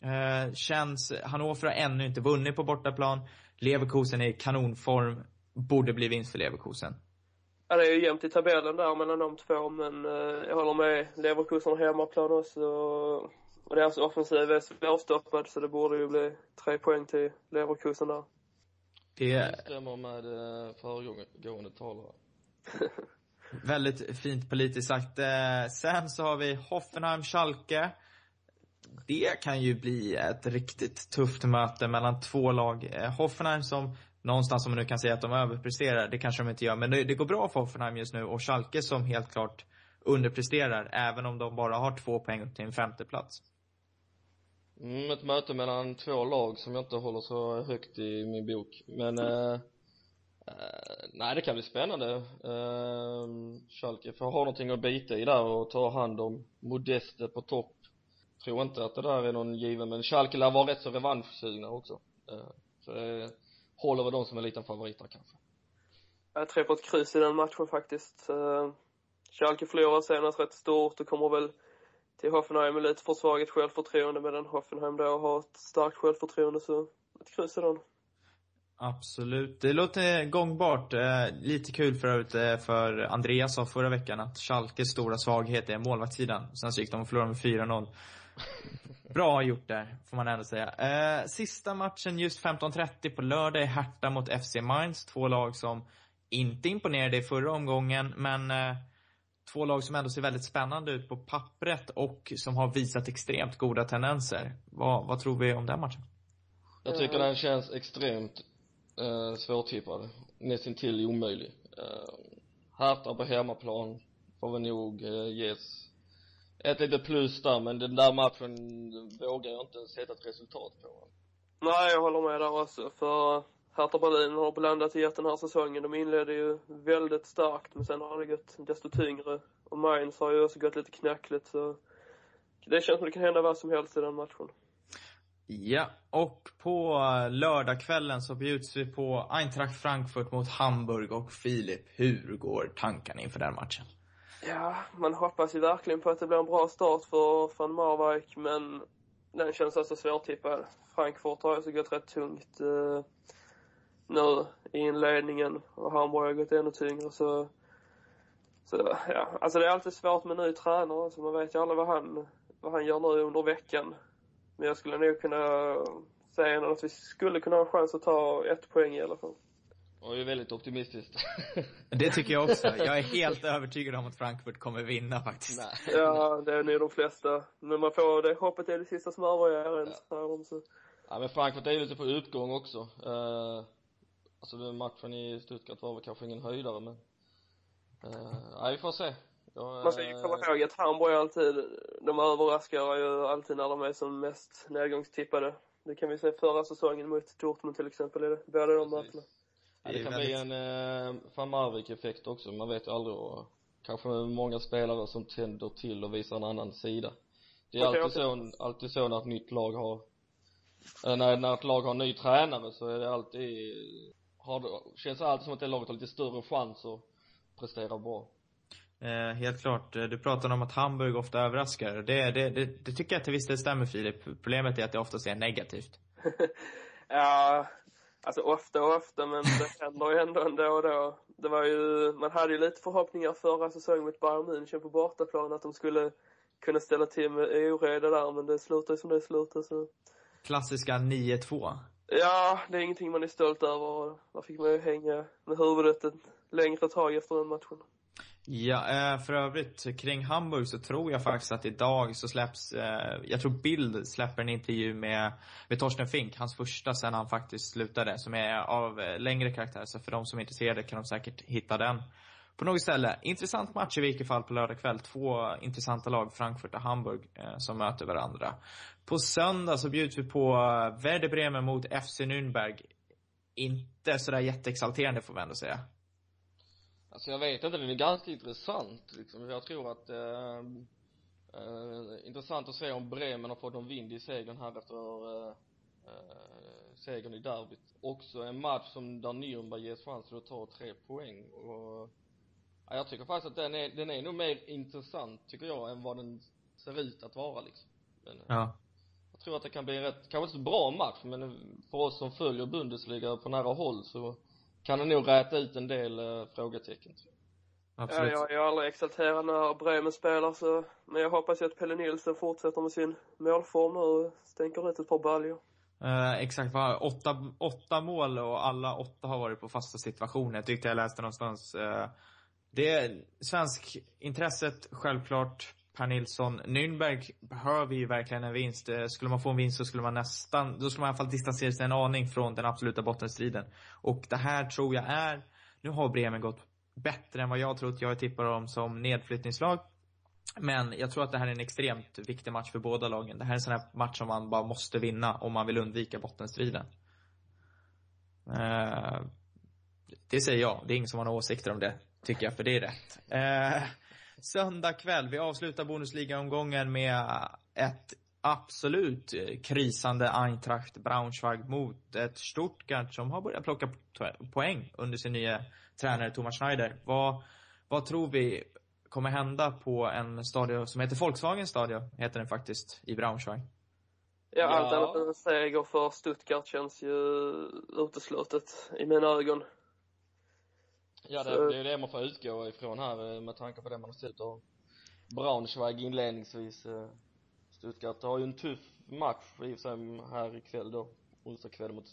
Eh, känns, Hannover har ännu inte vunnit på bortaplan. Leverkusen är i kanonform. Borde bli vinst för Leverkusen. Ja, det är ju jämnt i tabellen där mellan de två, men eh, jag håller med. Leverkusen har hemmaplan också. Och deras offensiv är svårstoppad, så det borde ju bli tre poäng till Leverkusen där. Det Jag stämmer med eh, föregående talare. väldigt fint politiskt sagt. Eh, sen så har vi Hoffenheim, Schalke. Det kan ju bli ett riktigt tufft möte mellan två lag. Eh, Hoffenheim som någonstans som man nu kan säga att de överpresterar, det kanske de inte gör, men det, det går bra för Hoffenheim just nu och Schalke som helt klart underpresterar, även om de bara har två poäng upp till en femteplats. Mm, ett möte mellan två lag som jag inte håller så högt i min bok. Men, eh, eh, nej det kan bli spännande. Eh, Schalke får ha någonting att bita i där och ta hand om Modeste på topp. Tror inte att det där är någon given, men Schalke lär vara rätt så revanschsugna också. Eh, så det håller väl de som en liten favoriter kanske. Jag tror på ett kryss i den matchen faktiskt. Eh, Schalke förlorar senast rätt stort och kommer väl till Hoffenheim med lite försvagat självförtroende medan Hoffenheim då har ett starkt självförtroende så ett kryss i den. Absolut. Det låter gångbart. Eh, lite kul för övrigt eh, för Andreas sa förra veckan att Schalkes stora svaghet är målvaktssidan. Sen så gick de och förlorade med 4-0. Bra gjort där, får man ändå säga. Eh, sista matchen just 15.30 på lördag är Hertha mot FC Mainz. Två lag som inte imponerade i förra omgången, men eh, två lag som ändå ser väldigt spännande ut på pappret och som har visat extremt goda tendenser. Vad, vad tror vi om den matchen? Jag tycker den känns extremt eh, svårtippad. Nästintill omöjlig. Eh, Hertha på hemmaplan får väl nog eh, ges ett litet plus där, men den där matchen vågar jag inte sätta ett resultat på. Nej, jag håller med där också. För Hertha Berlin har blandat i ett den här säsongen. De inledde ju väldigt starkt, men sen har det gått desto tyngre. Och Mainz har ju också gått lite knackligt, så det känns som det kan hända vad som helst i den matchen. Ja, och på eh, lördagskvällen så bjuds vi på Eintracht Frankfurt mot Hamburg och Filip, hur går tankarna inför den matchen? Ja, man hoppas ju verkligen på att det blir en bra start för van Marwijk, men den känns alltså svårtippad. Frankfurt har alltså gått rätt tungt eh, nu i inledningen och Hamburg har gått ännu tyngre så så ja, alltså det är alltid svårt med ny tränare, alltså man vet ju aldrig vad han, vad han gör nu under veckan. Men jag skulle nog kunna säga att vi skulle kunna ha en chans att ta ett poäng i alla fall. Och det är väldigt optimistiskt. Det tycker jag också. Jag är helt övertygad om att Frankfurt kommer vinna faktiskt. Nej. Ja, det är nog de flesta. Men man får det hoppet är det sista smörberget ja. så. Ja men Frankfurt är ju lite på utgång också. Uh, alltså matchen i Stuttgart var väl kanske ingen höjdare men uh, ja, vi får se. Jag, Man ska ju komma ihåg att Hamburg alltid, de överraskar ju alltid när de är som mest nedgångstippade. Det kan vi se förra säsongen mot Dortmund till exempel, i det, båda de matcherna. Ja, det kan bli en eh, van Marwijk-effekt också, man vet ju aldrig och kanske många spelare som tänder till och visar en annan sida. Det är Okej, alltid okej. så, alltid så när ett nytt lag har, eh, när, när ett lag har en ny tränare så är det alltid, har det, känns det alltid som att det laget har lite större chans att prestera bra. Eh, helt klart. Eh, Du pratade om att Hamburg ofta överraskar. Det, det, det, det tycker jag till viss del stämmer Filip. Problemet är att det oftast är negativt. ja, alltså ofta och ofta, men det händer ju ändå ändå och då. Det var ju, man hade ju lite förhoppningar förra säsongen mot Bayern München på bortaplan att de skulle kunna ställa till med oreda där, men det slutade som det slutade så. Klassiska 9-2. Ja, det är ingenting man är stolt över där fick man ju hänga med huvudet ett längre tag efter den matchen. Ja, eh, för övrigt kring Hamburg så tror jag faktiskt att idag så släpps, eh, jag tror Bild släpper en intervju med, med Torsten Fink, hans första sen han faktiskt slutade, som är av eh, längre karaktär. Så för de som är intresserade kan de säkert hitta den på något ställe. Intressant match i vilket fall på lördag kväll. Två intressanta lag, Frankfurt och Hamburg, eh, som möter varandra. På söndag så bjuds vi på eh, Werder Bremen mot FC Nürnberg. Inte sådär jätteexalterande får vi ändå säga. Alltså jag vet inte, den är ganska intressant liksom. Jag tror att eh, eh, intressant att se om Bremen har fått någon vind i segern här efter eh, eh, segern i derbyt. Också en match som där Nürnberg ges chansen att ta tre poäng och ja, jag tycker faktiskt att den är, den är nog mer intressant tycker jag än vad den ser ut att vara liksom. Men, eh, Ja. jag tror att det kan bli en rätt, kanske inte så bra match men för oss som följer Bundesliga på nära håll så kan det nog räta ut en del eh, frågetecken jag. Ja, Absolut. jag är aldrig exalterad när Bremen spelar så, men jag hoppas ju att Pelle Nilsson fortsätter med sin målform nu och stänker ut ett par baljor. Eh, exakt, vad, åtta, åtta mål och alla åtta har varit på fasta situationer. Jag tyckte jag läste någonstans. Eh, det är svensk intresset, självklart. Per Nilsson. Nürnberg behöver ju verkligen en vinst. Eh, skulle man få en vinst så skulle man nästan, då skulle man i alla fall distansera sig en aning från den absoluta bottenstriden. Och det här tror jag är, nu har Bremen gått bättre än vad jag trott. Jag tippar dem som nedflyttningslag. Men jag tror att det här är en extremt viktig match för båda lagen. Det här är en sån här match som man bara måste vinna om man vill undvika bottenstriden. Eh, det säger jag. Det är ingen som har några åsikter om det, tycker jag, för det är rätt. Eh, söndag kväll, vi avslutar Bundesliga-omgången med ett absolut eh, krisande Eintracht Braunschweig mot ett Stuttgart som har börjat plocka po- poäng under sin nya tränare Thomas Schneider. Vad, vad tror vi kommer hända på en stadion som heter Volkswagen stadion, heter den faktiskt, i Braunschweig? Ja, Ja. allt annat än en seger för Stuttgart känns ju uteslutet i mina ögon. Ja, Så- det, det är det man får utgå ifrån här eh, med tanke på det man har sett av Braunschweig inledningsvis. eh, Stuttgart har ju en tuff match i och sig här ikväll då, onsdag kväll mot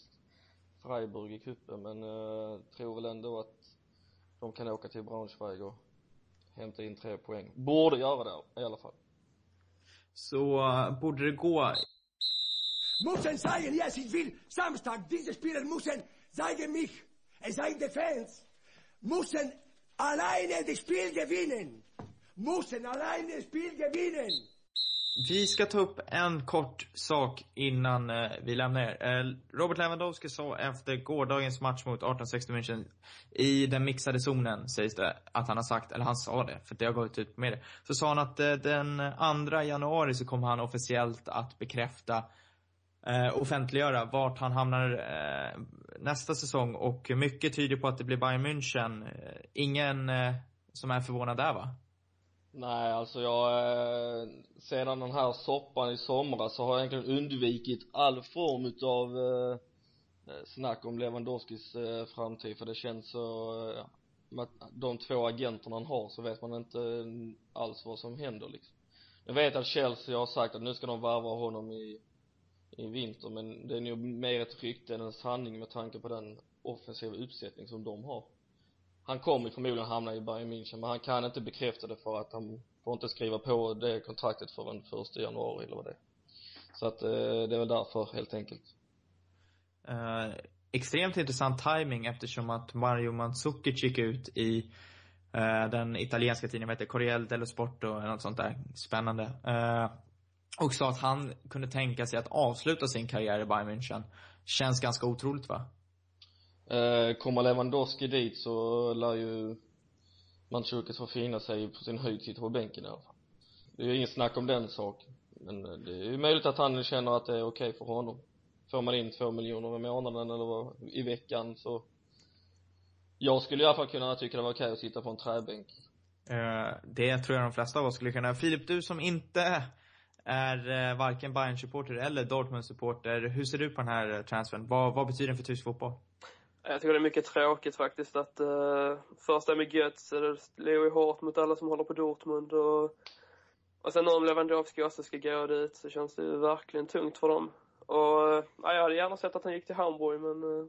Freiburg i cupen, men eh, tror väl ändå att de kan åka till Braunschweig och hämta in tre poäng. Borde göra det i alla fall. Så eh, borde det gå Müssen zeigen, ja, sie will. Samstag, diese Spieler müssen zeigen mich. Es seien die Fans. Müssen alleine das Spiel gewinnen. Müssen alleine das Spiel gewinnen. Vi ska ta upp en kort sak innan eh, vi lämnar er. Eh, Robert Lewandowski sa efter gårdagens match mot 1860 München i den mixade zonen, sägs det att han har sagt, eller han sa det, för det har gått ut med det. Så sa han att eh, den 2 januari så kommer han officiellt att bekräfta, eh, offentliggöra vart han hamnar eh, nästa säsong och mycket tyder på att det blir Bayern München. Eh, ingen eh, som är förvånad där va? Nej, alltså jag, eh, sedan den här soppan i somras så har jag egentligen undvikit all form utav eh, eh snack om Lewandowskis eh, framtid för det känns så, eh, med de två agenterna han har så vet man inte eh, alls vad som händer liksom. Jag vet att Chelsea har sagt att nu ska de värva honom i, i vinter men det är nog mer ett rykte än en sanning med tanke på den offensiva uppsättning som de har han kommer förmodligen hamna i Bayern München men han kan inte bekräfta det för att han får inte skriva på det kontraktet förrän första januari eller vad det är så att eh, det är väl därför helt enkelt Eh, extremt intressant timing eftersom att Mario Mandzukic gick ut i eh, den italienska tidningen, vad heter det? Corriere dello Sport och något sånt där spännande. Eh, och sa att han kunde tänka sig att avsluta sin karriär i Bayern München. Känns ganska otroligt va? eh, kommer Lewandowski dit så lär ju Mandzukic få finna sig på sin höjd sitta på bänken i alla fall det är ju inget snack om den saken men eh, det är ju möjligt att han känner att det är okej för honom får man in två miljoner i månaden eller vad, i veckan så jag skulle i alla fall kunna tycka det var okej att sitta på en träbänk Eh, det tror jag de flesta av oss skulle kunna. Filip, du som inte är eh, varken bayern supporter eller Dortmund-supporter. Hur ser du på den här eh, transfern? Vad, vad betyder den för tysk fotboll? Jag tycker det är mycket tråkigt faktiskt att uh, först det med Götz, det slår ju hårt mot alla som håller på Dortmund och, och sen om Lewandowski också ska gå dit så känns det ju verkligen tungt för dem. Och uh, ja, jag hade gärna sett att han gick till Hamburg men uh,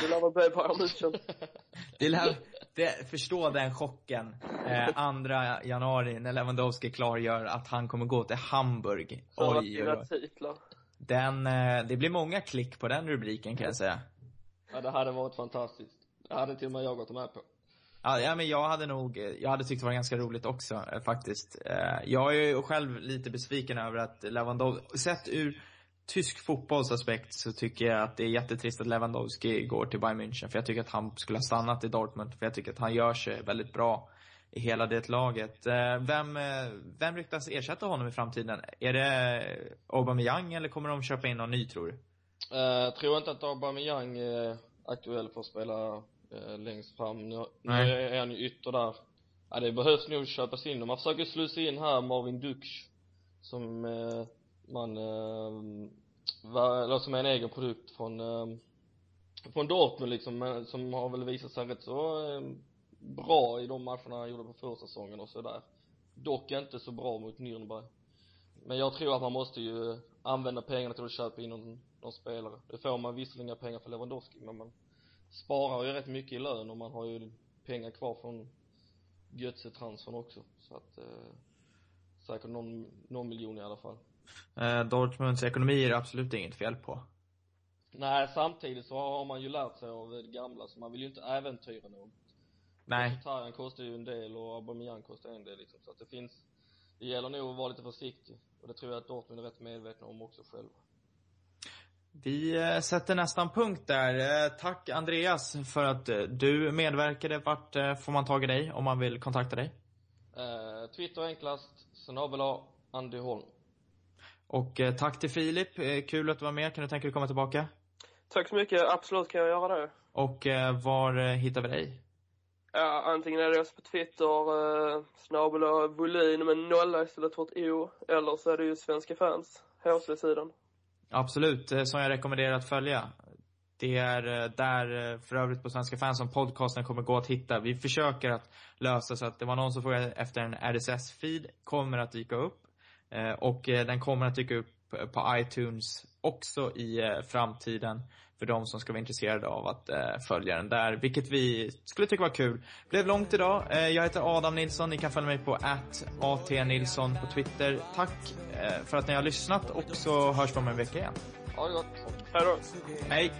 det lär väl bli Bayern München. Det lär, det, förstå den chocken. Eh, andra januari när Lewandowski klargör att han kommer gå till Hamburg. Oj, oj, oj. Den, eh, det blir många klick på den rubriken kan jag säga. ja det hade varit fantastiskt det hade till och med jag gått med på Ja, ja, men jag hade nog, jag hade tyckt det var ganska roligt också eh, faktiskt. Eh, jag är ju själv lite besviken över att Lewandowski, sett ur tysk fotbollsaspekt så tycker jag att det är jättetrist att Lewandowski går till Bayern München. För jag tycker att han skulle ha stannat i Dortmund. För jag tycker att han gör sig väldigt bra i hela det laget. Eh, Vem, eh, vem ryktas ersätta honom i framtiden? Är det Aubameyang eller kommer de köpa in någon ny tror du? Eh, tror inte att Aubameyang är aktuell för att spela längst fram. Nu, är han ju ytter där. Ja, det behövs nog köpas in. Man försöker slussa in här Marvin Dux som man, som är en egen produkt från, eh, från Dortmund liksom, men som har väl visat sig rätt så eh, bra i de matcherna han gjorde på försäsongen och sådär. Dock inte så bra mot Nürnberg. Men jag tror att man måste ju använda pengarna till att köpa in någon, någon spelare. Det får man visserligen inga pengar för Lewandowski, men man sparar ju rätt mycket i lön och man har ju pengar kvar från Götze-transfern också. Så att, eh, säkert någon, någon miljon i alla fall. Eh, Dortmunds ekonomi är det absolut inget fel på. Nej, samtidigt så har man ju lärt sig av det gamla, så man vill ju inte äventyra något. Nej. Mkhitaryan kostar ju en del och Aubameyang kostar en del liksom, så att det finns det gäller nog att vara lite försiktig och det tror jag att Dortmund är rätt medvetna om också själva. Vi eh, sätter nästan punkt där. Eh, Tack Andreas för att eh, du medverkade. Vart får man tag i dig om man vill kontakta dig? Twitter enklast, snabel Andy Holm. Och eh, tack till Filip. Eh, Kul att du var med. Kan du tänka dig komma tillbaka? Tack så mycket, absolut kan jag göra det. Och eh, var hittar vi dig? Ja, antingen är det oss på Twitter, eh, snabel volym med nolla istället för ett O, eller så är det ju Svenska fans, HC-sidan. Absolut, som jag rekommenderar att följa. Det är där, för övrigt på Svenska fans, som podcasten kommer gå att hitta. Vi försöker att lösa så att det var någon som frågade efter en RSS-feed, kommer att dyka upp. Eh, Och eh, den kommer att dyka upp på iTunes också i eh, framtiden. För de som ska vara intresserade av att följa den där. Vilket vi skulle tycka var kul. Blev långt idag. Jag heter Adam Nilsson. Ni kan följa mig på atnilsson på Twitter. Tack för att ni har lyssnat och så hörs vi om en vecka igen. Ha det gott. Hej då! Hej!